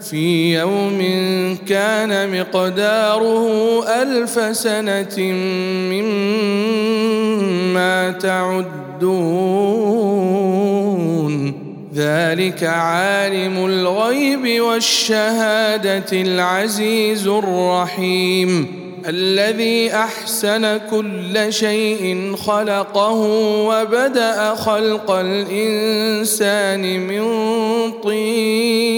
في يوم كان مقداره ألف سنة مما تعدون. ذلك عالم الغيب والشهادة العزيز الرحيم. الذي أحسن كل شيء خلقه وبدأ خلق الإنسان من طين.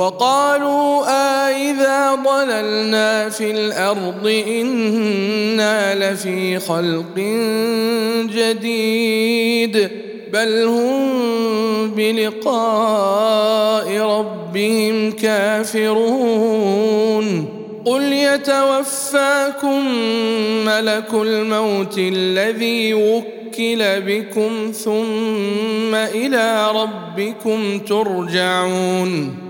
وقالوا أإذا ضللنا في الأرض إنا لفي خلق جديد بل هم بلقاء ربهم كافرون. قل يتوفاكم ملك الموت الذي وكل بكم ثم إلى ربكم ترجعون.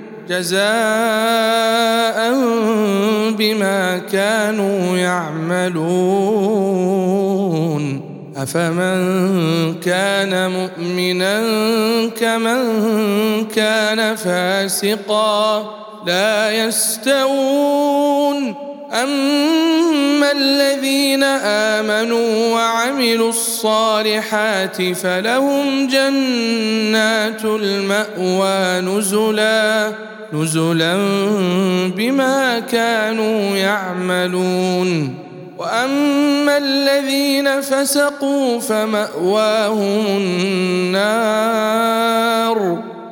جزاء بما كانوا يعملون. أفمن كان مؤمنا كمن كان فاسقا لا يستوون. أما الذين آمنوا وعملوا الصالحات فلهم جنات المأوى نزلا نزلا بما كانوا يعملون. وأما الذين فسقوا فمأواهم النار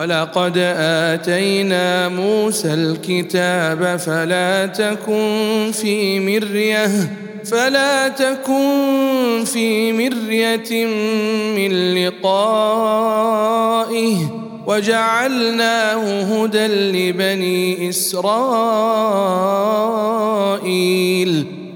ولقد آتينا موسى الكتاب فلا تكن في مرية فلا تكن في مرية من لقائه وجعلناه هدى لبني إسرائيل.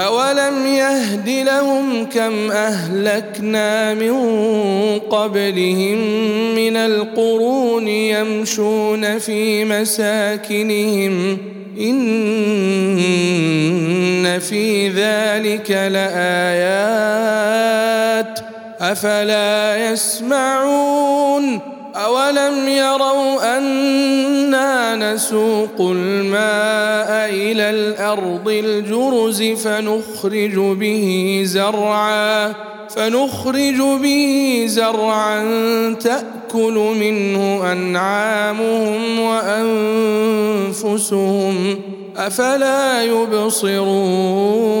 أولم يهد لهم كم أهلكنا من قبلهم من القرون يمشون في مساكنهم إن في ذلك لآيات أفلا يسمعون أولم يروا أنا نسوق الماء إلى الأرض الجرز فنخرج به زرعا فنخرج به زرعا تأكل منه أنعامهم وأنفسهم أفلا يبصرون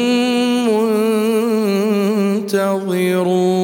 ينتظرون